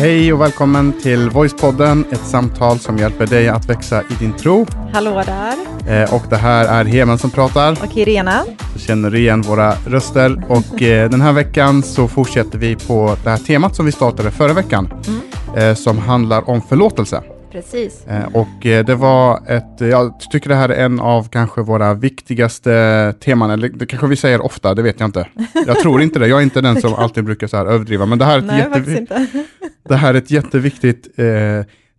Hej och välkommen till Voicepodden, ett samtal som hjälper dig att växa i din tro. Hallå där. Eh, och det här är Hemen som pratar. Och Irena. Så känner du igen våra röster. Och eh, den här veckan så fortsätter vi på det här temat som vi startade förra veckan. Mm. Eh, som handlar om förlåtelse. Precis. Eh, och eh, det var ett, jag tycker det här är en av kanske våra viktigaste teman, eller det kanske vi säger ofta, det vet jag inte. Jag tror inte det, jag är inte den som alltid brukar så här överdriva, men det här är ett, Nej, jättevi- det här är ett jätteviktigt eh,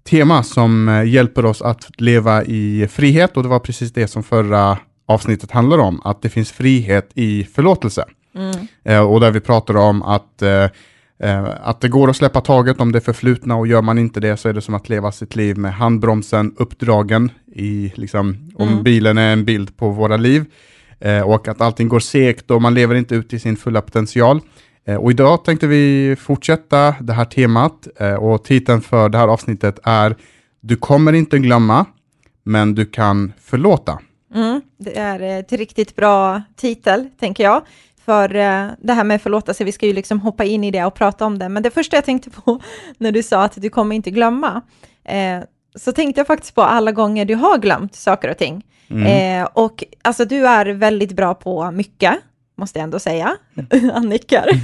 tema som eh, hjälper oss att leva i frihet och det var precis det som förra avsnittet handlar om, att det finns frihet i förlåtelse. Mm. Eh, och där vi pratar om att, eh, eh, att det går att släppa taget om det förflutna och gör man inte det så är det som att leva sitt liv med handbromsen uppdragen i, liksom, om Mm. bilen är en bild på våra liv. Eh, och att allting går segt och man lever inte ut i sin fulla potential. Eh, och idag tänkte vi fortsätta det här temat eh, och titeln för det här avsnittet är Du kommer inte glömma, men du kan förlåta. Mm. Det är ett riktigt bra titel, tänker jag. För eh, det här med förlåtelse, vi ska ju liksom hoppa in i det och prata om det. Men det första jag tänkte på när du sa att du kommer inte glömma, eh, så tänkte jag faktiskt på alla gånger du har glömt saker och ting. Mm. Eh, och alltså du är väldigt bra på mycket, måste jag ändå säga. Han nickar.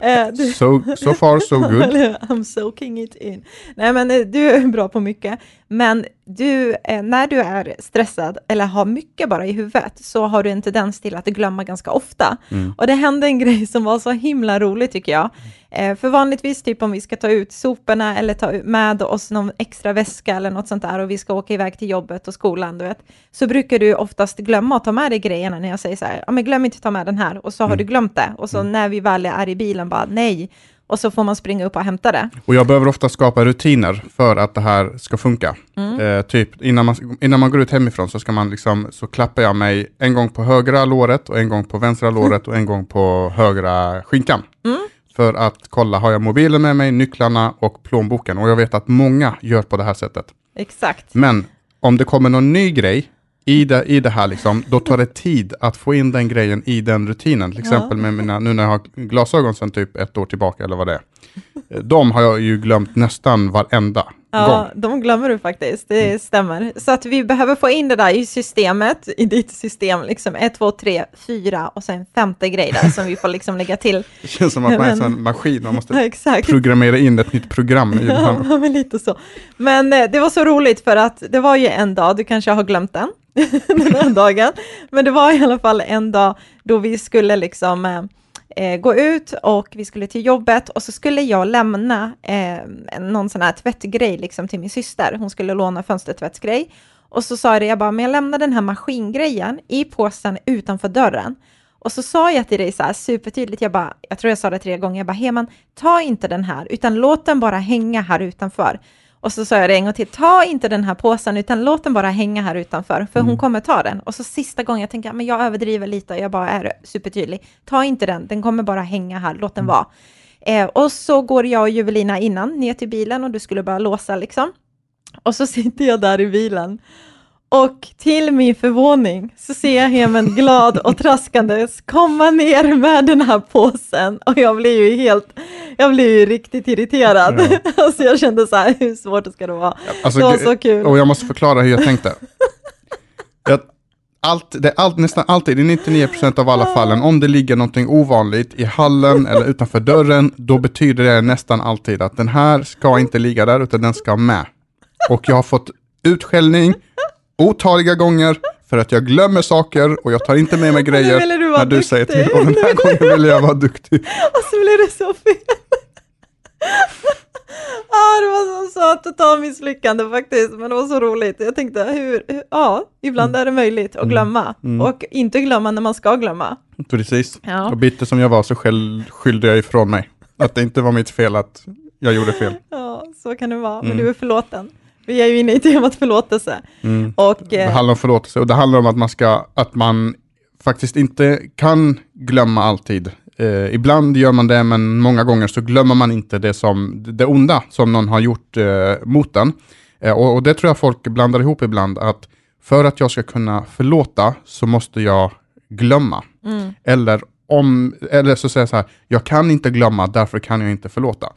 Eh, so, so far so good. I'm soaking it in. Nej, men eh, du är bra på mycket. Men du, eh, när du är stressad eller har mycket bara i huvudet så har du en tendens till att glömma ganska ofta. Mm. Och det hände en grej som var så himla rolig tycker jag. Eh, för vanligtvis, typ om vi ska ta ut soporna eller ta med oss någon extra väska eller något sånt där och vi ska åka iväg till jobbet och skolan, du vet, så brukar du oftast glömma att ta med dig grejerna när jag säger så här, ja men glöm inte att ta med den här, och så har Mm. du glömt det. Och så när vi väl är i bilen, bara nej, och så får man springa upp och hämta det. Och jag behöver ofta skapa rutiner för att det här ska funka. Mm. Eh, typ innan man, innan man går ut hemifrån så ska man liksom, så klappar jag mig en gång på högra låret och en gång på vänstra låret och en gång på högra skinkan. Mm. För att kolla, har jag mobilen med mig, nycklarna och plånboken? Och jag vet att många gör på det här sättet. Exakt. Men om det kommer någon ny grej i det, i det här, liksom, då tar det tid att få in den grejen i den rutinen. Till Ja. exempel med mina, nu när jag har glasögon sedan typ ett år tillbaka eller vad det är. De har jag ju glömt nästan varenda Ja, de glömmer du faktiskt, det Mm. stämmer. Så att vi behöver få in det där i systemet, i ditt system, liksom ett, två, tre, fyra och sen femte grej där som vi får liksom lägga till. Det känns som att man är en Men- sån maskin, man Ja, måste exakt. programmera in ett nytt program i. Ja, men lite så. Men eh, det var så roligt för att det var ju en dag, du kanske har glömt den, den här dagen, men det var i alla fall en dag då vi skulle liksom eh, gå ut och vi skulle till jobbet och så skulle jag lämna eh, någon sån här tvättgrej liksom till min syster. Hon skulle låna fönstertvättsgrej och så sa jag det, jag bara, men jag lämnar den här maskingrejen i påsen utanför dörren. Och så sa jag till dig så här supertydligt, jag bara, jag tror jag sa det tre gånger, jag bara, Heman, ta inte den här, utan låt den bara hänga här utanför. Och så sa jag det en gång till, ta inte den här påsen, utan låt den bara hänga här utanför, för hon kommer ta den. Och så sista gången, jag tänker, men jag överdriver lite, jag bara är supertydlig, ta inte den, den kommer bara hänga här, låt den vara. Eh, och så går jag och Juvelina innan ner till bilen och du skulle bara låsa liksom. Och så sitter jag där i bilen och till min förvåning så ser jag Hemen glad och traskandes komma ner med den här påsen och jag blir ju helt, jag blir ju riktigt irriterad. alltså jag kände så här, hur svårt ska det vara? Alltså, det var så kul. Och jag måste förklara hur jag tänkte. Jag, allt, det är allt, nästan alltid, i 99% av alla fallen, om det ligger någonting ovanligt i hallen eller utanför dörren, då betyder det nästan alltid att den här ska inte ligga där, utan den ska med. Och jag har fått utskällning otaliga gånger för att jag glömmer saker och jag tar inte med mig grejer ville du när du säger till. duktig. Och den här gången ville jag vara duktig. Och så blev det så fel. ah, det var så, så totalt misslyckande faktiskt, men det var så roligt. Jag tänkte, hur, hur ja, ibland är det möjligt att glömma och inte glömma när man ska glömma. Precis. Ja. Och bitter som jag var så skyllde jag ifrån mig. Att det inte var mitt fel att jag gjorde fel. Ja, så kan det vara, men Mm. du är förlåten. Vi är ju inne i temat förlåtelse. Mm. Och, Det eh, handlar om förlåtelse och det handlar om att man, ska, att man faktiskt inte kan glömma alltid. Eh, ibland gör man det, men många gånger så glömmer man inte det, som, det onda som någon har gjort eh, mot en. Eh, och, och det tror jag folk blandar ihop ibland, att för att jag ska kunna förlåta så måste jag glömma. mm, Eller, om, eller så säger jag så här, jag kan inte glömma, därför kan jag inte förlåta.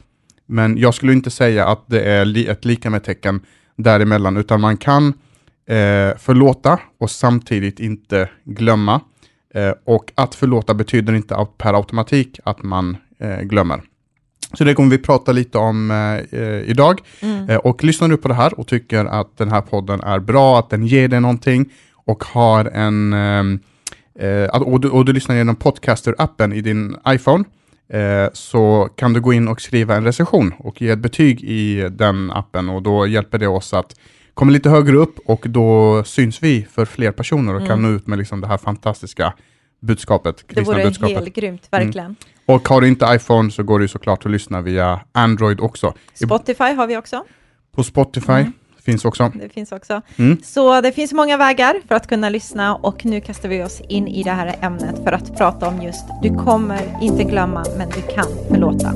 Men jag skulle inte säga att det är li ett lika med tecken däremellan, utan man kan eh, förlåta och samtidigt inte glömma. Eh, och att förlåta betyder inte per automatik att man eh, glömmer. Så det kommer vi prata lite om eh, eh idag. Mm. Eh, och lyssnar du på det här och tycker att den här podden är bra, att den ger dig någonting och har en eh, och, du, och du lyssnar genom Podcaster-appen i din iPhone, eh, så kan du gå in och skriva en recension och ge ett betyg i den appen och då hjälper det oss att komma lite högre upp och då syns vi för fler personer och mm. kan nå ut med liksom det här fantastiska budskapet. Det vore budskapet. helt grymt, verkligen. Mm. Och har du inte iPhone så går det såklart att lyssna via Android också. Spotify har vi också. På Spotify mm. Finns också. Det finns också. Mm. Så det finns många vägar för att kunna lyssna och nu kastar vi oss in i det här ämnet för att prata om just du kommer inte glömma men du kan förlåta.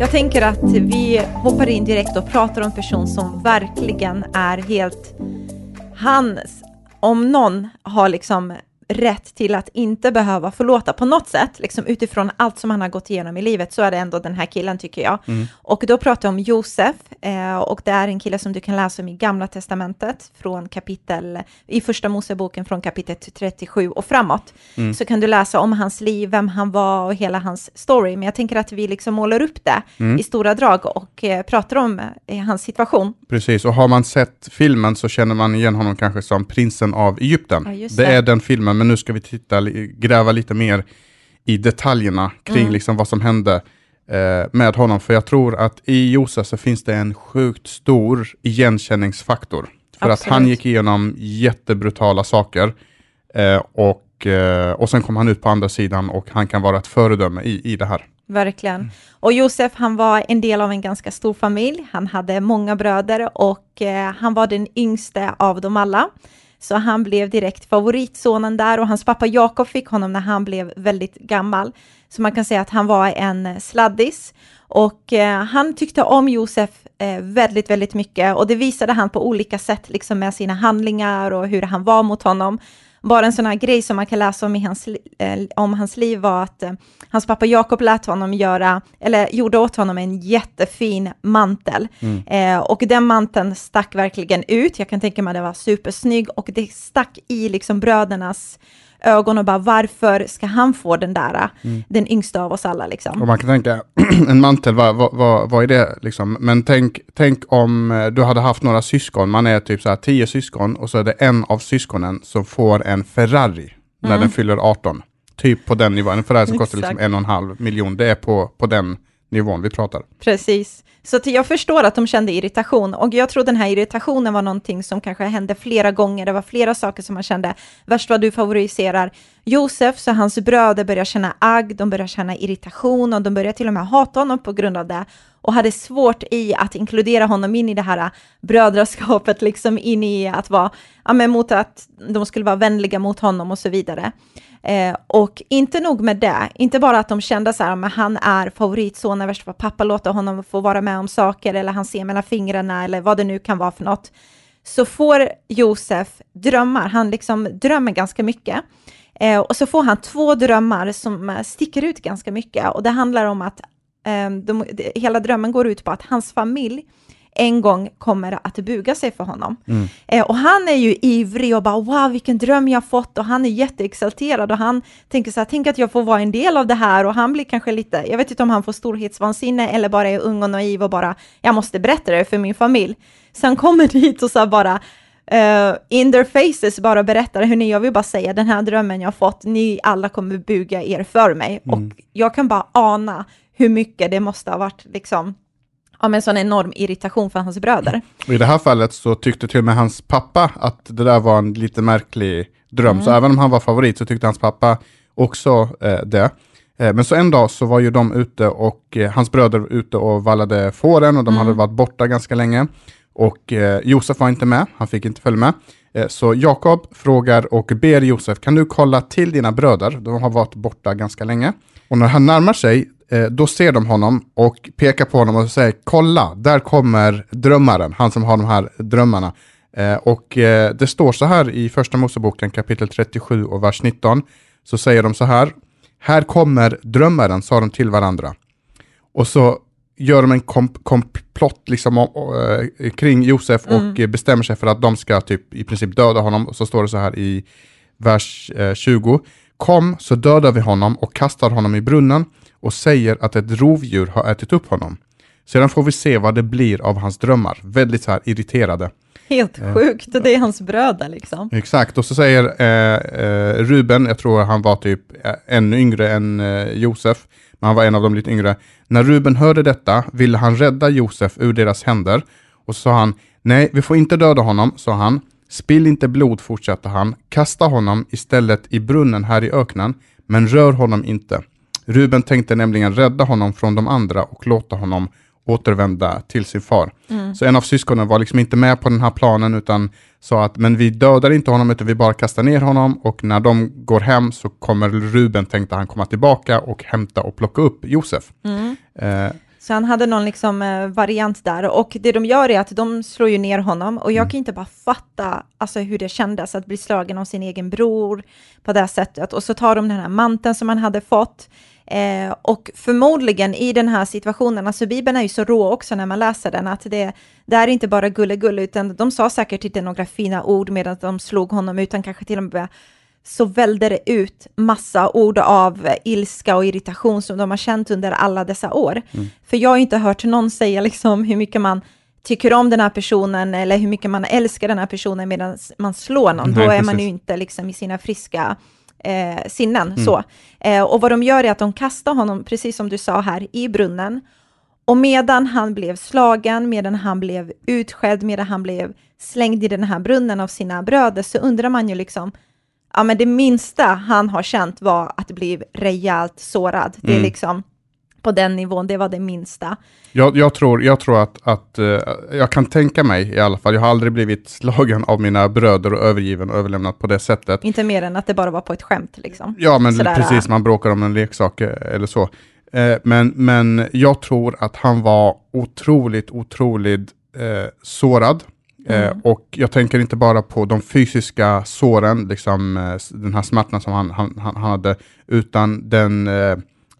Jag tänker att vi hoppar in direkt och pratar om en person som verkligen är helt hans om någon har liksom rätt till att inte behöva förlåta på något sätt, liksom utifrån allt som han har gått igenom i livet, så är det ändå den här killen tycker jag. Mm. Och då pratar jag om Josef, eh, och det är en kille som du kan läsa om i Gamla Testamentet, från kapitel, i Första Moseboken från kapitel 37 och framåt. Mm. Så kan du läsa om hans liv, vem han var och hela hans story. Men jag tänker att vi liksom målar upp det mm. i stora drag och eh, pratar om eh, hans situation. Precis, och har man sett filmen så känner man igen honom kanske som prinsen av Egypten. Ja, det. det är den filmen men nu ska vi titta, gräva lite mer i detaljerna kring mm. liksom vad som hände eh, med honom. För jag tror att i Josef så finns det en sjukt stor igenkänningsfaktor. För Absolut. att han gick igenom jättebrutala saker eh, och, eh, och sen kom han ut på andra sidan och han kan vara ett föredöme i, i det här. Verkligen. Mm. Och Josef, han var en del av en ganska stor familj. Han hade många bröder och eh, han var den yngste av dem alla. Så han blev direkt favoritsonen där och hans pappa Jakob fick honom när han blev väldigt gammal. Så man kan säga att han var en sladdis och eh, han tyckte om Josef eh, väldigt, väldigt mycket och det visade han på olika sätt, liksom med sina handlingar och hur han var mot honom. Bara en sån här grej som man kan läsa om i hans, eh, om hans liv var att eh, hans pappa Jakob lät honom göra, eller gjorde åt honom en jättefin mantel. Mm. Eh, och den manteln stack verkligen ut, jag kan tänka mig att det var supersnygg och det stack i liksom brödernas ögon och bara varför ska han få den där, mm. den yngsta av oss alla liksom. Och man kan tänka, en mantel, vad, vad, vad är det liksom? Men tänk, tänk om eh, du hade haft några syskon, man är typ så här tio syskon och så är det en av syskonen som får en Ferrari när mm. den fyller 18. Typ på den nivån, en Ferrari som kostar liksom en och en halv miljon, det är på, på den nivån vi pratar. Precis. Så jag förstår att de kände irritation och jag tror den här irritationen var någonting som kanske hände flera gånger. Det var flera saker som man kände. Värst vad du favoriserar Josef, så hans bröder började känna agg, de började känna irritation och de började till och med hata honom på grund av det och hade svårt i att inkludera honom in i det här äh, brödraskapet, liksom in i att vara, ja men mot att de skulle vara vänliga mot honom och så vidare. Eh, och inte nog med det, inte bara att de kände så här, men han är favoritson, värst vad pappa låter honom få vara med om saker, eller han ser mellan fingrarna, eller vad det nu kan vara för något, så får Josef drömmar, han liksom drömmer ganska mycket. Eh, och så får han två drömmar som eh, sticker ut ganska mycket, och det handlar om att eh, de, hela drömmen går ut på att hans familj en gång kommer att buga sig för honom. Mm. Eh, och han är ju ivrig och bara wow vilken dröm jag fått och han är jätteexalterad och han tänker så här, tänk att jag får vara en del av det här och han blir kanske lite, jag vet inte om han får storhetsvansinne eller bara är ung och naiv och bara, jag måste berätta det för min familj. Så han kommer dit och så bara, Uh, in their faces bara berättar, hörni, jag vill bara säga den här drömmen jag fått, ni alla kommer buga er för mig. Mm. Och jag kan bara ana hur mycket det måste ha varit liksom ja, en sån enorm irritation för hans bröder. Och I det här fallet så tyckte till och med hans pappa att det där var en lite märklig dröm. Mm. Så även om han var favorit så tyckte hans pappa också eh, det. Eh, men så en dag så var ju de ute och eh, hans bröder ute och vallade fåren och de mm. hade varit borta ganska länge. Och eh, Josef var inte med, han fick inte följa med. Eh, så Jakob frågar och ber Josef, kan du kolla till dina bröder? De har varit borta ganska länge. Och när han närmar sig då ser de honom och pekar på honom och säger kolla, där kommer drömmaren, han som har de här drömmarna. Eh, och eh, det står så här i första Moseboken kapitel 37 och vers 19, så säger de så här, här kommer drömmaren, sa de till varandra. Och så gör de en kom komplott liksom, äh, kring Josef mm. och bestämmer sig för att de ska typ i princip döda honom. Och så står det så här i vers äh, 20. Kom så dödar vi honom och kastar honom i brunnen och säger att ett rovdjur har ätit upp honom. Sedan får vi se vad det blir av hans drömmar. Väldigt så här irriterade. Helt eh. sjukt, det är hans bröder liksom. Exakt, och så säger eh, eh, Ruben, jag tror han var typ eh, ännu yngre än Josef, men han var en av de lite yngre. När Ruben hörde detta ville han rädda Josef ur deras händer och så sa han, nej, vi får inte döda honom, sa han. Spill inte blod, fortsatte han. Kasta honom istället i brunnen här i öknen, men rör honom inte. Ruben tänkte nämligen rädda honom från de andra och låta honom återvända till sin far. Mm. Så en av syskonen var liksom inte med på den här planen utan sa att men vi dödar inte honom utan vi bara kastar ner honom och när de går hem så kommer Ruben, tänkte han, komma tillbaka och hämta och plocka upp Josef. Mm. Eh, så han hade någon liksom, eh, variant där. Och det de gör är att de slår ju ner honom. Och jag mm. kan inte bara fatta alltså, hur det kändes att bli slagen av sin egen bror på det sättet. Och så tar de den här manteln som han hade fått. Eh, och förmodligen i den här situationen, alltså Bibeln är ju så rå också när man läser den, att det, det är inte bara gulle utan de sa säkert inte några fina ord medan de slog honom, utan kanske till och med så välde det ut massa ord av ilska och irritation som de har känt under alla dessa år. Mm. För jag har inte hört någon säga liksom hur mycket man tycker om den här personen eller hur mycket man älskar den här personen medan man slår någon. Nej, Då är precis. man ju inte liksom i sina friska eh, sinnen. Mm. Så. Eh, och vad de gör är att de kastar honom, precis som du sa här, i brunnen. Och medan han blev slagen, medan han blev utskälld, medan han blev slängd i den här brunnen av sina bröder, så undrar man ju liksom, ja men det minsta han har känt var att bli rejält sårad. Det är mm. liksom, på den nivån, det var det minsta. Jag, jag tror, jag tror att, att uh, jag kan tänka mig i alla fall, jag har aldrig blivit slagen av mina bröder och övergiven och överlämnad på det sättet. Inte mer än att det bara var på ett skämt liksom. Ja, men Sådär, precis, man bråkar om en leksak eh, eller så. Uh, men, men jag tror att han var otroligt, otroligt uh, sårad. Mm. och jag tänker inte bara på de fysiska såren, liksom den här smärtan som han, han, han hade, utan den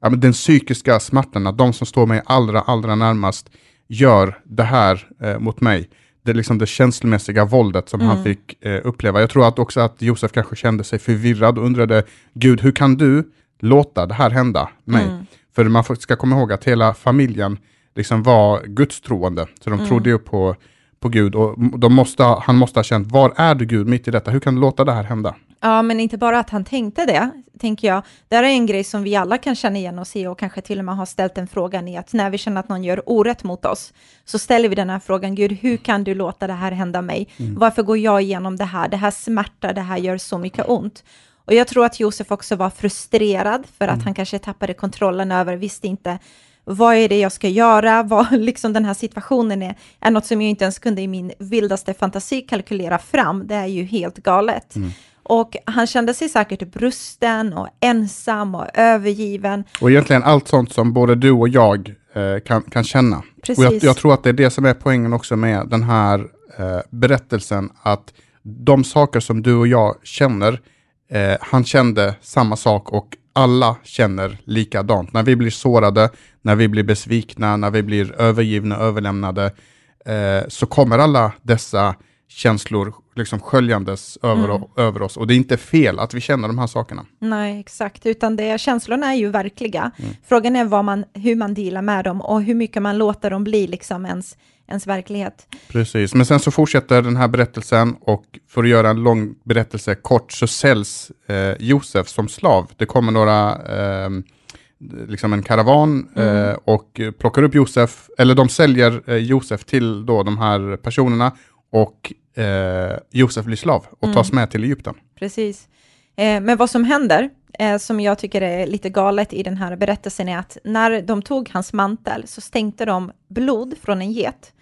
men den psykiska smärtan, att de som står mig allra, allra närmast gör det här eh, mot mig. Det, liksom det känslomässiga våldet som mm. han fick eh, uppleva. Jag tror att också att Josef kanske kände sig förvirrad och undrade, Gud, hur kan du låta det här hända mig? Mm. För man ska komma ihåg att hela familjen liksom var gudstroende, så de mm. trodde ju på, på Gud och de måste, han måste ha känt, var är du Gud mitt i detta? Hur kan du låta det här hända? Ja, men inte bara att han tänkte det, tänker jag. Det är en grej som vi alla kan känna igen oss i och kanske till och med har ställt den frågan i att när vi känner att någon gör orätt mot oss, så ställer vi den här frågan, Gud, hur kan du låta det här hända mig? Mm. Varför går jag igenom det här? Det här smärtar, det här gör så mycket ont. Och jag tror att Josef också var frustrerad för att mm. han kanske tappade kontrollen över, visste inte vad är det jag ska göra, vad liksom den här situationen är, är något som jag inte ens kunde i min vildaste fantasi kalkylera fram. Det är ju helt galet. Mm. Och han kände sig säkert brusten och ensam och övergiven. Och egentligen allt sånt som både du och jag eh, kan, kan känna. Precis. Och jag, jag, tror att det är det som är poängen också med den här eh, berättelsen, att de saker som du och jag känner, eh, han kände samma sak och alla känner likadant. När vi blir sårade, när vi blir besvikna, när vi blir övergivna, överlämnade, eh, så kommer alla dessa känslor liksom sköljandes över, mm. över oss. Och det är inte fel att vi känner de här sakerna. Nej, exakt, utan det, känslorna är ju verkliga. Mm. Frågan är vad man, hur man dealar med dem och hur mycket man låter dem bli liksom ens, ens verklighet. Precis, men sen så fortsätter den här berättelsen och för att göra en lång berättelse kort så säljs eh, Josef som slav. Det kommer några eh, liksom en karavan mm. eh, och plockar upp Josef, eller de säljer eh, Josef till då de här personerna och eh, Josef blir slav och mm. tas med till Egypten. Precis. Eh, men vad som händer, eh, som jag tycker är lite galet i den här berättelsen, är att när de tog hans mantel så stänkte de blod från en get.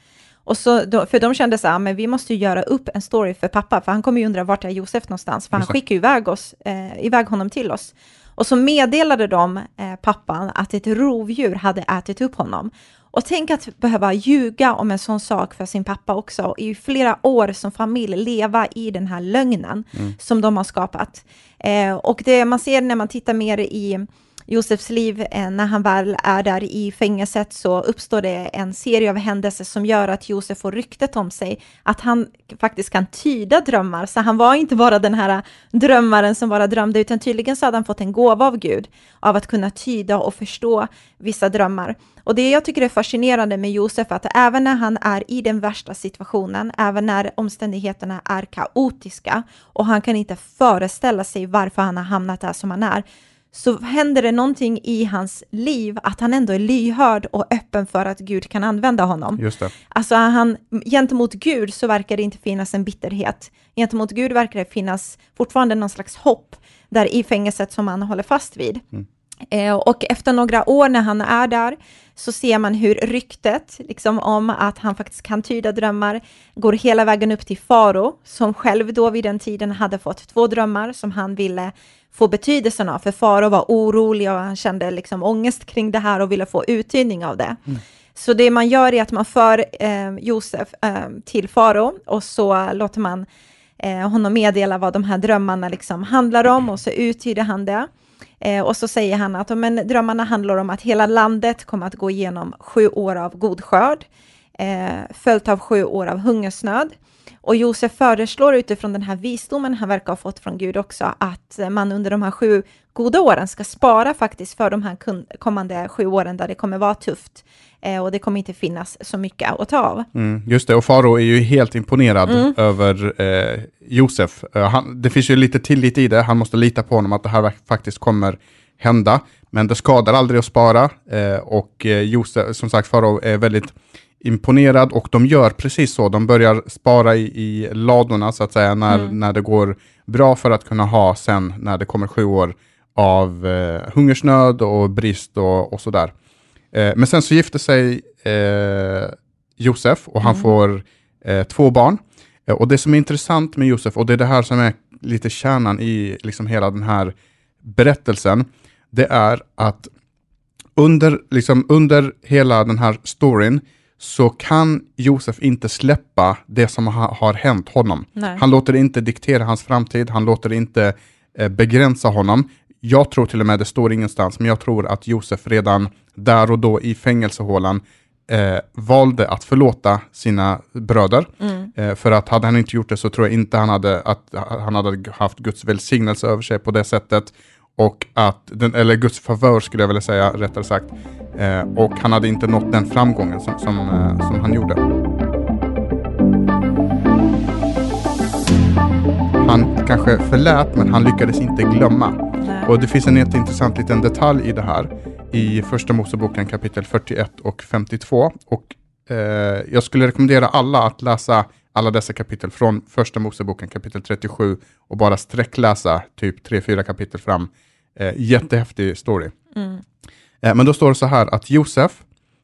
Och så, för de kände så här, men vi måste ju göra upp en story för pappa, för han kommer ju undra vart är Josef någonstans, för han skickar ju iväg, oss, eh, iväg honom till oss. Och så meddelade de eh, pappan att ett rovdjur hade ätit upp honom. Och tänk att behöva ljuga om en sån sak för sin pappa också, i flera år som familj leva i den här lögnen mm. som de har skapat. Eh, och det man ser när man tittar mer i Josefs liv, eh, när han väl är där i fängelset så uppstår det en serie av händelser som gör att Josef får ryktet om sig att han faktiskt kan tyda drömmar. Så han var inte bara den här drömmaren som bara drömde, utan tydligen så hade han fått en gåva av Gud av att kunna tyda och förstå vissa drömmar. Och det jag tycker är fascinerande med Josef, att även när han är i den värsta situationen, även när omständigheterna är kaotiska och han kan inte föreställa sig varför han har hamnat där som han är, så händer det någonting i hans liv att han ändå är lyhörd och öppen för att Gud kan använda honom. Just det. Alltså han, gentemot Gud så verkar det inte finnas en bitterhet. Gentemot Gud verkar det finnas fortfarande någon slags hopp där i fängelset som han håller fast vid. Mm. Eh, och efter några år när han är där så ser man hur ryktet liksom om att han faktiskt kan tyda drömmar går hela vägen upp till Faro som själv då vid den tiden hade fått två drömmar som han ville få betydelsen av. För Faro var orolig och han kände liksom ångest kring det här och ville få uttydning av det. Mm. Så det man gör är att man för eh, Josef eh, till Faro och så låter man eh, honom meddela vad de här drömmarna liksom handlar om och så uttyder han det. Eh, och så säger han att men, drömmarna handlar om att hela landet kommer att gå igenom sju år av god skörd, eh, följt av sju år av hungersnöd. Och Josef föreslår utifrån den här visdomen han verkar ha fått från Gud också, att man under de här sju goda åren ska spara faktiskt för de här kommande sju åren där det kommer vara tufft eh, och det kommer inte finnas så mycket att ta av. Mm, just det, och Faro är ju helt imponerad mm. över eh, Josef. Uh, han, det finns ju lite tillit i det, han måste lita på honom att det här faktiskt kommer hända. Men det skadar aldrig att spara eh, och eh, Josef, som sagt, Faro är väldigt imponerad och de gör precis så. De börjar spara i, i ladorna så att säga när, mm. när det går bra för att kunna ha sen när det kommer sju år av eh, hungersnöd och brist och, och sådär. Eh, men sen så gifter sig eh, Josef och han mm. får eh, två barn. Eh, och det som är intressant med Josef, och det är det här som är lite kärnan i liksom hela den här berättelsen, det är att under, liksom, under hela den här storyn så kan Josef inte släppa det som ha, har hänt honom. Nej. Han låter inte diktera hans framtid, han låter inte eh, begränsa honom. Jag tror till och med, det står ingenstans, men jag tror att Josef redan där och då i fängelsehålan eh, valde att förlåta sina bröder. Mm. Eh, för att hade han inte gjort det så tror jag inte han hade, att han hade haft Guds välsignelse över sig på det sättet. Och att, den, eller Guds favör skulle jag vilja säga, rättare sagt. Eh, och han hade inte nått den framgången som, som, eh, som han gjorde. Han kanske förlät, men han lyckades inte glömma. Och det finns en jätteintressant liten detalj i det här i Första Moseboken kapitel 41 och 52. Och eh, jag skulle rekommendera alla att läsa alla dessa kapitel från Första Moseboken kapitel 37 och bara sträckläsa typ 3-4 kapitel fram. Eh, jättehäftig story. Mm. Eh, men då står det så här att Josef,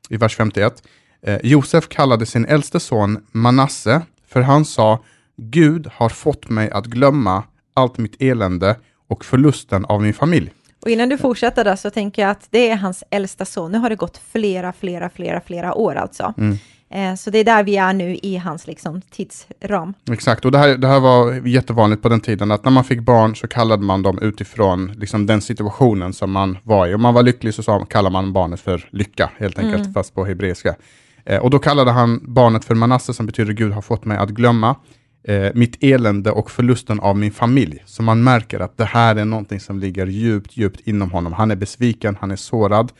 i vers 51, eh, Josef kallade sin äldste son Manasse, för han sa Gud har fått mig att glömma allt mitt elände och förlusten av min familj. Och innan du fortsätter där så tänker jag att det är hans äldsta son. Nu har det gått flera, flera, flera, flera år alltså. Mm. Eh, så det är där vi är nu i hans liksom, tidsram. Exakt, och det här, det här var jättevanligt på den tiden, att när man fick barn så kallade man dem utifrån liksom, den situationen som man var i. Om man var lycklig så kallade man barnet för lycka, helt enkelt, mm. fast på hebreiska. Eh, och då kallade han barnet för Manasse, som betyder Gud har fått mig att glömma eh, mitt elände och förlusten av min familj. Så man märker att det här är någonting som ligger djupt, djupt inom honom. Han är besviken, han är sårad.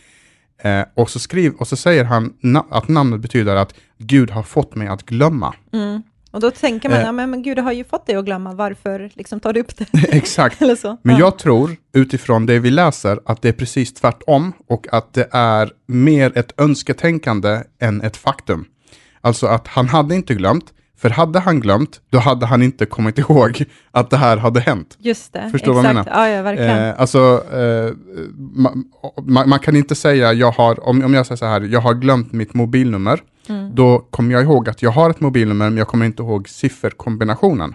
Eh, och, så skriv, och så säger han na att namnet betyder att Gud har fått mig att glömma. Mm. Och då tänker man, eh, ja, men, men Gud har ju fått dig att glömma, varför liksom tar du upp det? Exakt. Eller så. Men ja. jag tror, utifrån det vi läser, att det är precis tvärtom och att det är mer ett önsketänkande än ett faktum. Alltså att han hade inte glömt, för hade han glömt, då hade han inte kommit ihåg att det här hade hänt. Just det, Förstår exakt. vad jag menar? Ja, ja, verkligen. Eh, alltså, eh, man, man, man, kan inte säga, jag har, om, om jag säger så här, jag har glömt mitt mobilnummer, mm. då kommer jag ihåg att jag har ett mobilnummer, men jag kommer inte ihåg sifferkombinationen.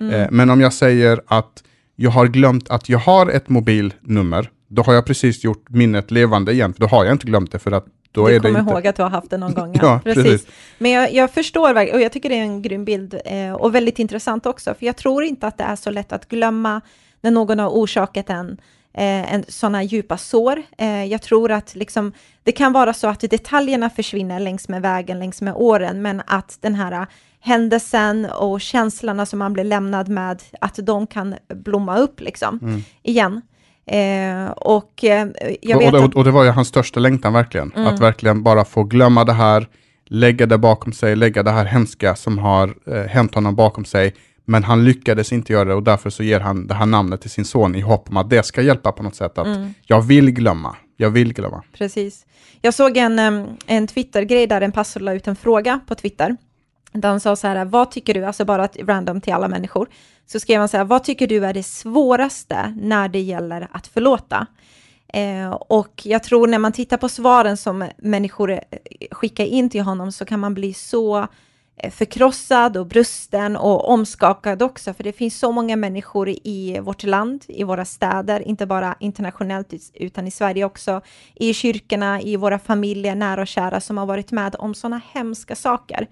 Mm. Eh, men om jag säger att jag har glömt att jag har ett mobilnummer, då har jag precis gjort minnet levande igen, för då har jag inte glömt det, för att då du kommer inte... ihåg att du har haft det någon gång. Ja, ja precis. precis. Men jag, jag förstår verkligen, och jag tycker det är en grym bild eh, och väldigt intressant också, för jag tror inte att det är så lätt att glömma när någon har orsakat en eh, sådana djupa sår. Eh, jag tror att liksom, det kan vara så att detaljerna försvinner längs med vägen, längs med åren, men att den här händelsen och känslorna som man blir lämnad med, att de kan blomma upp liksom mm. igen. Eh, och, eh, jag vet och, och, och, det var ju hans största längtan verkligen, mm. att verkligen bara få glömma det här, lägga det bakom sig, lägga det här hemska som har eh, hänt honom bakom sig. Men han lyckades inte göra det och därför så ger han det här namnet till sin son i hopp om att det ska hjälpa på något sätt. Att mm. jag vill glömma, jag vill glömma. Precis. Jag såg en, en Twitter-grej där en pastor la ut en fråga på Twitter. Där han sa så här, vad tycker du, alltså bara random till alla människor, så skrev han så här, vad tycker du är det svåraste när det gäller att förlåta? Eh, och jag tror när man tittar på svaren som människor eh, skickar in till honom så kan man bli så eh, förkrossad och brusten och omskakad också, för det finns så många människor i vårt land, i våra städer, inte bara internationellt utan i Sverige också, i kyrkorna, i våra familjer, nära och kära som har varit med om sådana hemska saker.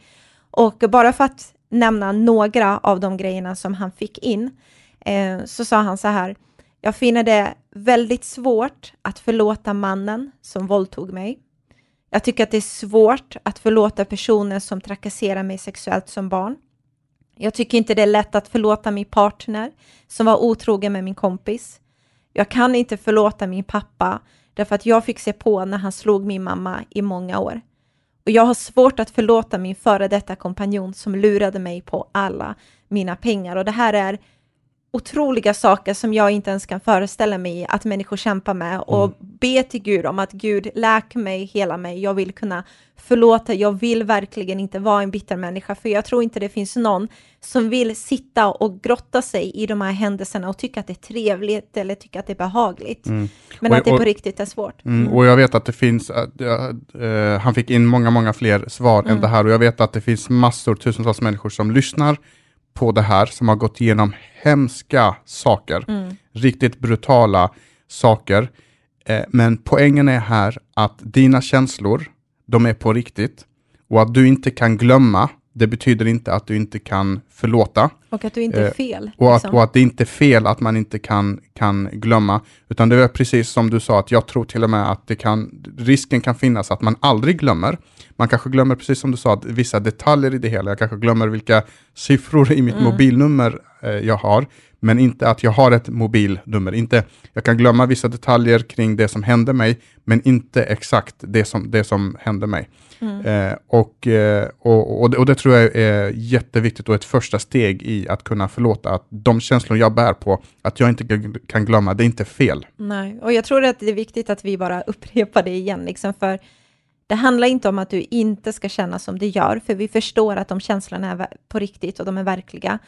Och bara för att nämna några av de grejerna som han fick in, eh, så sa han så här, jag finner det väldigt svårt att förlåta mannen som våldtog mig. Jag tycker att det är svårt att förlåta personer som trakasserar mig sexuellt som barn. Jag tycker inte det är lätt att förlåta min partner som var otrogen med min kompis. Jag kan inte förlåta min pappa därför att jag fick se på när han slog min mamma i många år. Och jag har svårt att förlåta min före detta kompanjon som lurade mig på alla mina pengar. Och det här är otroliga saker som jag inte ens kan föreställa mig att människor kämpar med och mm. be till Gud om att Gud läk mig, hela mig, jag vill kunna förlåta, jag vill verkligen inte vara en bitter människa, för jag tror inte det finns någon som vill sitta och grotta sig i de här händelserna och tycka att det är trevligt eller tycka att det är behagligt. Mm. Men och, att det på riktigt är svårt. Mm. mm. Och jag vet att det finns, uh, uh, han fick in många, många fler svar än mm. det här och jag vet att det finns massor, tusentals människor som lyssnar på det här, som har gått igenom hemska saker, mm. riktigt brutala saker. Eh, men poängen är här att dina känslor, de är på riktigt och att du inte kan glömma, det betyder inte att du inte kan förlåta. Och att du inte är eh, fel. och, liksom. att, och att det inte är fel att man inte kan, kan glömma. Utan det är precis som du sa, att jag tror till och med att det kan, risken kan finnas att man aldrig glömmer. Man kanske glömmer, precis som du sa, vissa detaljer i det hela. Jag kanske glömmer vilka siffror i mitt mm. mobilnummer eh, jag har, men inte att jag har ett mobilnummer. Inte, jag kan glömma vissa detaljer kring det som hände mig, men inte exakt det som, det som hände mig. Mm. Eh, och, eh, och, och, det, och, det, tror jag är jätteviktigt och ett första steg i att kunna förlåta att de känslor jag bär på, att jag inte kan glömma, det är inte fel. Nej, och jag tror att det är viktigt att vi bara upprepar det igen, liksom för det handlar inte om att du inte ska känna som du gör, för vi förstår att de känslorna är på riktigt och de är verkliga.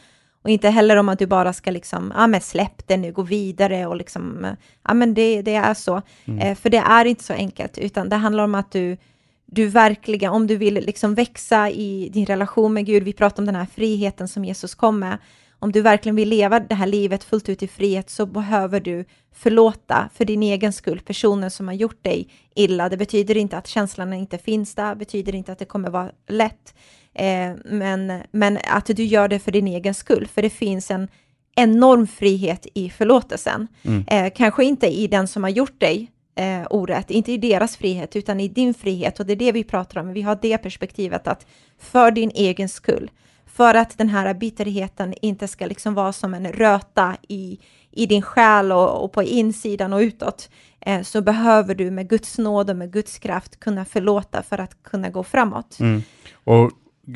Och inte heller om att du bara ska liksom, ja men släpp det nu, gå vidare och liksom, ja men det, det är så. Mm. Eh, för det är inte så enkelt, utan det handlar om att du, du verkligen, om du vill liksom växa i din relation med Gud, vi pratar om den här friheten som Jesus kom med, om du verkligen vill leva det här livet fullt ut i frihet så behöver du förlåta för din egen skull personer som har gjort dig illa. Det betyder inte att känslorna inte finns där, betyder inte att det kommer vara lätt, eh, men, men att du gör det för din egen skull, för det finns en enorm frihet i förlåtelsen. Mm. Eh, kanske inte i den som har gjort dig eh, orätt, inte i deras frihet, utan i din frihet. Och det är det vi pratar om. Vi har det perspektivet att för din egen skull, för att den här bitterheten inte ska liksom vara som en röta i, i din själ och, och på insidan och utåt, eh, så behöver du med Guds nåd och med Guds kraft kunna förlåta för att kunna gå framåt. Mm. Och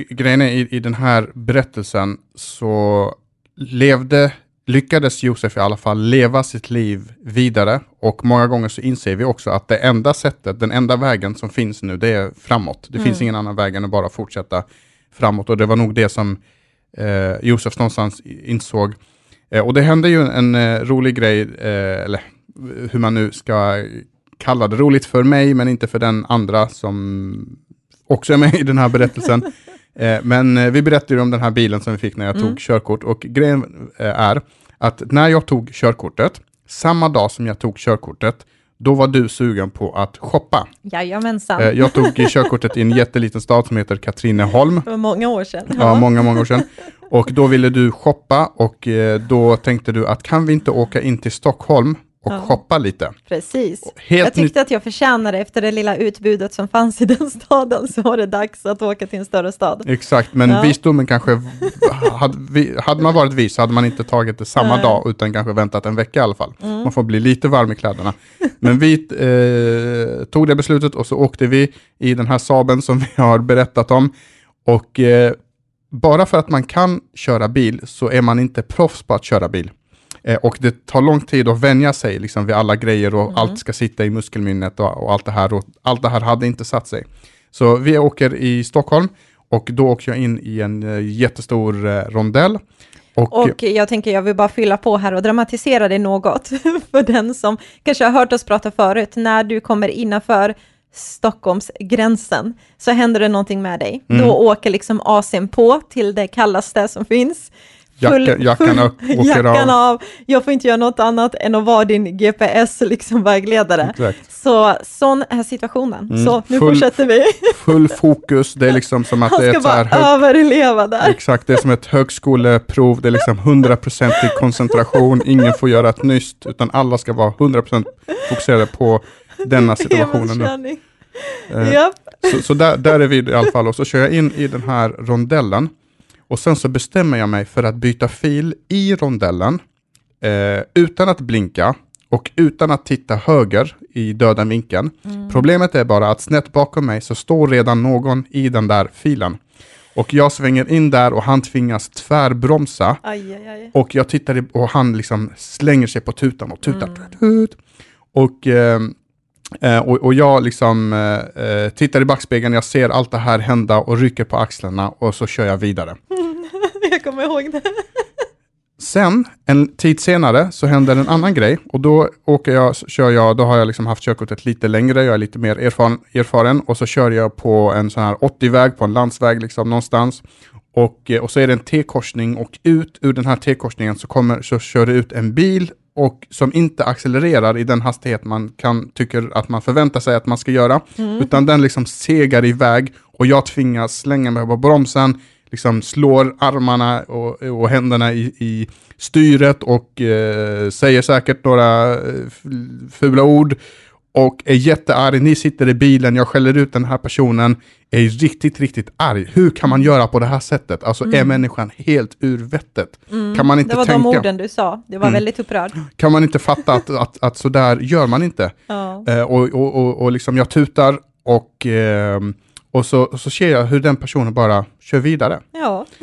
grejen är, i, i den här berättelsen så levde, lyckades Josef i alla fall leva sitt liv vidare och många gånger så inser vi också att det enda sättet, den enda vägen som finns nu, det är framåt. Det mm. finns ingen annan väg än att bara fortsätta framåt och det var nog det som eh, Josef någonstans insåg. Eh, och det hände ju en, eh, rolig grej, eh, eller hur man nu ska kalla det, roligt för mig men inte för den andra som också är med i den här berättelsen. Eh, men eh, vi berättade om den här bilen som vi fick när jag mm. tog körkort och grejen är att när jag tog körkortet, samma dag som jag tog körkortet, då var du sugen på att shoppa. Jajamensan. Eh, jag tog körkortet i en jätteliten stad som heter Katrineholm. För många år sedan. Ja, många, många år sedan. Och då ville du shoppa och eh, då tänkte du att kan vi inte åka in till Stockholm och Ja. shoppa lite. Precis. Helt jag tyckte att jag förtjänade efter det lilla utbudet som fanns i den staden, så var det dags att åka till en större stad. Exakt, men Ja. visdomen kanske, hade, vi- hade man varit vis så hade man inte tagit det samma Nej. Mm. dag, utan kanske väntat en vecka i alla fall. Man får bli lite varm i kläderna. Men vi eh, tog det beslutet och så åkte vi i den här Saaben som vi har berättat om. Och eh, bara för att man kan köra bil så är man inte proffs på att köra bil. Eh, och det tar lång tid att vänja sig liksom, vid alla grejer och allt ska sitta i muskelminnet och, och allt det här. Och allt det här hade inte satt sig. Så vi åker i Stockholm och då åker jag in i en eh, jättestor eh, rondell. Och, Och jag tänker, jag vill bara fylla på här och dramatisera det något, för den som kanske har hört oss prata förut, när du kommer innanför Stockholmsgränsen så händer det någonting med dig. Mm. Då åker liksom AC'n på till det kallaste som finns. Jacka- jackan upp, jackan av. av. Jag får inte göra något annat än att vara din GPS liksom. Så sån är situationen. Mm. Så nu Full- fortsätter vi. full fokus, det är liksom som att Han det är ska ett så här bara överleva där. Exakt, det är som ett högskoleprov, det är liksom 100% i koncentration, ingen får göra ett nyst, utan alla ska vara 100% fokuserade på denna situationen. Eh, Japp. Så, så där, där är vi i alla fall, och så kör jag in i den här rondellen, och sen så bestämmer jag mig för att byta fil i rondellen, eh, utan att blinka, och utan att titta höger i döda vinkeln. Problemet är bara att snett bakom mig så står redan någon i den där filen. Och jag svänger in där och han tvingas tvärbromsa. Aj, aj, aj. Och jag tittar och han liksom slänger sig på tutan och tutar. Tut, tut. Och, eh, eh, och, och jag liksom eh, eh, tittar i backspegeln, jag ser allt det här hända och rycker på axlarna och så kör jag vidare. Jag kommer ihåg det. Sen, en tid senare, så händer en annan grej och då åker jag, kör jag, då har jag liksom haft körkortet lite längre, jag är lite mer erfaren, erfaren och så kör jag på en sån här 80-väg, på en landsväg liksom någonstans. Och, eh, och så är det en T-korsning och ut ur den här T-korsningen så, kommer, så kör det ut en bil och som inte accelererar i den hastighet man kan, tycker att man förväntar sig att man ska göra, utan den liksom segar iväg och jag tvingas slänga mig på bromsen, liksom slår armarna och, och händerna i, i styret och eh, säger säkert några eh, fula ord och är jättearg. Ni sitter i bilen, jag skäller ut den här personen, är riktigt, riktigt arg. Hur kan man göra på det här sättet? Alltså är människan helt ur vettet? Kan man inte Det var tänka? de orden du sa. Du var väldigt upprörd. Kan man inte fatta att, att, att så där gör man inte? Ja. Eh, och, och, och, och liksom jag tutar och, ehm, och så, så ser jag hur den personen bara kör vidare. ja.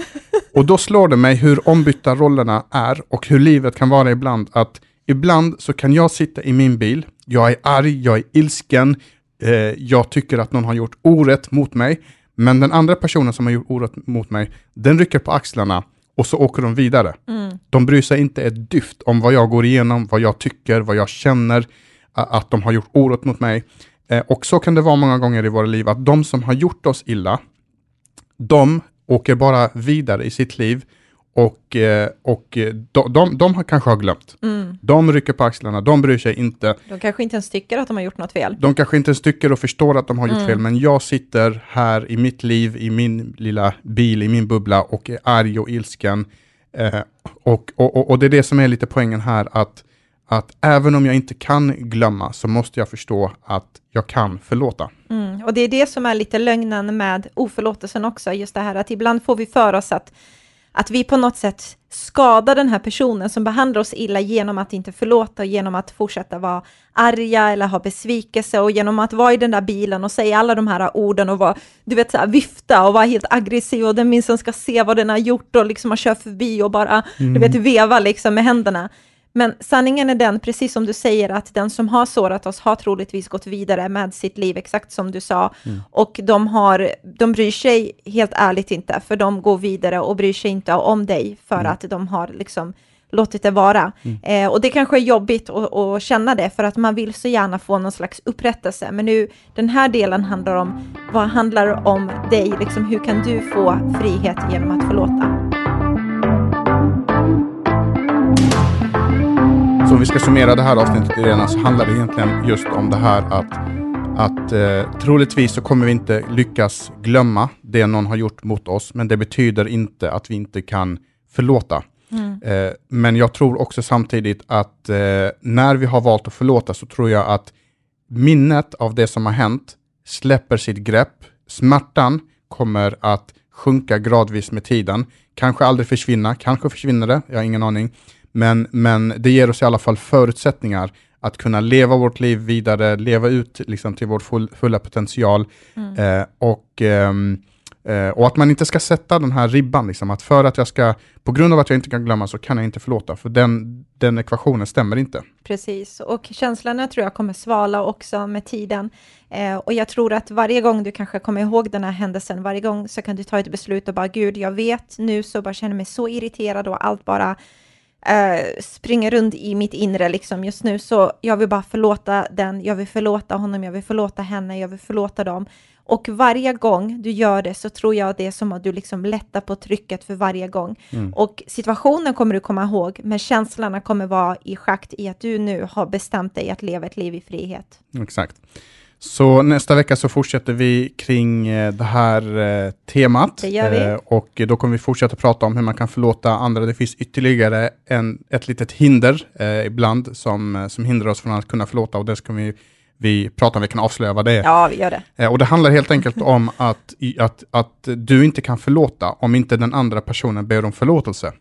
Och då slår det mig hur ombytta rollerna är och hur livet kan vara ibland. Att ibland så kan jag sitta i min bil, jag är arg, jag är ilsken, eh, jag tycker att någon har gjort orätt mot mig. Men den andra personen som har gjort orätt mot mig, den rycker på axlarna och så åker de vidare. De bryr sig inte ett dyft om vad jag går igenom, vad jag tycker, vad jag känner, att de har gjort orätt mot mig. Eh, och så kan det vara många gånger i våra liv, att de som har gjort oss illa, de åker bara vidare i sitt liv och, eh, och de, de, de kanske har glömt. De rycker på axlarna, de bryr sig inte. De kanske inte ens tycker att de har gjort något fel. De kanske inte ens tycker och förstår att de har gjort fel, men jag sitter här i mitt liv, i min lilla bil, i min bubbla och är arg och ilsken. Eh, och, och, och- och det är det som är lite poängen här, att, att även om jag inte kan glömma så måste jag förstå att jag kan förlåta. Mm. Och det är det som är lite lögnen med oförlåtelsen också, just det här att ibland får vi för oss att, att vi på något sätt skadar den här personen som behandlar oss illa genom att inte förlåta och genom att fortsätta vara arga eller ha besvikelse och genom att vara i den där bilen och säga alla de här orden och vara, du vet, så här, vifta och vara helt aggressiv och den minst ska se vad den har gjort och liksom har kört förbi och bara, du vet, veva liksom med händerna. Men sanningen är den, precis som du säger, att den som har sårat oss har troligtvis gått vidare med sitt liv, exakt som du sa. Och de, har, de bryr sig helt ärligt inte, för de går vidare och bryr sig inte om dig, för att de har liksom låtit det vara. Eh, och det kanske är jobbigt att, att känna det, för att man vill så gärna få någon slags upprättelse. Men nu, den här delen handlar om, vad handlar om dig? Liksom, hur kan du få frihet genom att förlåta? Så om vi ska summera det här avsnittet Irena, så handlar det egentligen just om det här att, att eh, troligtvis så kommer vi inte lyckas glömma det någon har gjort mot oss, men det betyder inte att vi inte kan förlåta. Eh, men jag tror också samtidigt att eh, när vi har valt att förlåta så tror jag att minnet av det som har hänt släpper sitt grepp. Smärtan kommer att sjunka gradvis med tiden. Kanske aldrig försvinna, kanske försvinner det, jag har ingen aning. Men, men det ger oss i alla fall förutsättningar att kunna leva vårt liv vidare, leva ut liksom, till vår full, fulla potential. Eh, och, ehm, eh, och att man inte ska sätta den här ribban, liksom, att för att jag ska, på grund av att jag inte kan glömma så kan jag inte förlåta, för den, den ekvationen stämmer inte. Precis, och känslorna tror jag kommer svala också med tiden. Eh, och jag tror att varje gång du kanske kommer ihåg den här händelsen, varje gång så kan du ta ett beslut och bara, gud, jag vet nu så bara känner mig så irriterad och allt bara eh, springer runt i mitt inre liksom just nu, så jag vill bara förlåta den, jag vill förlåta honom, jag vill förlåta henne, jag vill förlåta dem. Och varje gång du gör det så tror jag det är som att du liksom lättar på trycket för varje gång. Och situationen kommer du komma ihåg, men känslorna kommer vara i schakt i att du nu har bestämt dig att leva ett liv i frihet. Exakt. Så nästa vecka så fortsätter vi kring eh, det här eh, temat. Det gör vi. Eh, och då kommer vi fortsätta prata om hur man kan förlåta andra. Det finns ytterligare en, ett litet hinder eh, ibland som, som hindrar oss från att kunna förlåta och det ska vi, vi prata om, vi kan avslöja vad det är. Ja, vi gör det. Och det handlar helt enkelt om att, att, att du inte kan förlåta om inte den andra personen ber om förlåtelse.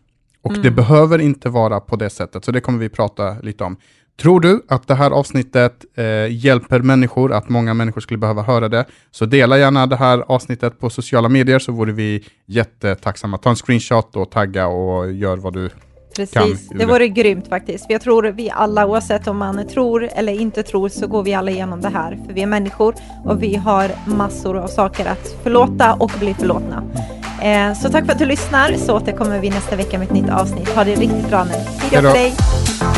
Och det behöver inte vara på det sättet, så det kommer vi prata lite om. Tror du att det här avsnittet eh, hjälper människor, att många människor skulle behöva höra det, så dela gärna det här avsnittet på sociala medier så vore vi jättetacksamma. Ta en screenshot och tagga och gör vad du Precis, kan- det vore grymt faktiskt. För jag tror vi alla, oavsett om man tror eller inte tror, så går vi alla igenom det här. För vi är människor och vi har massor av saker att förlåta och bli förlåtna. Eh, så tack för att du lyssnar, så återkommer vi nästa vecka med ett nytt avsnitt. Ha det riktigt bra nu. Hej då!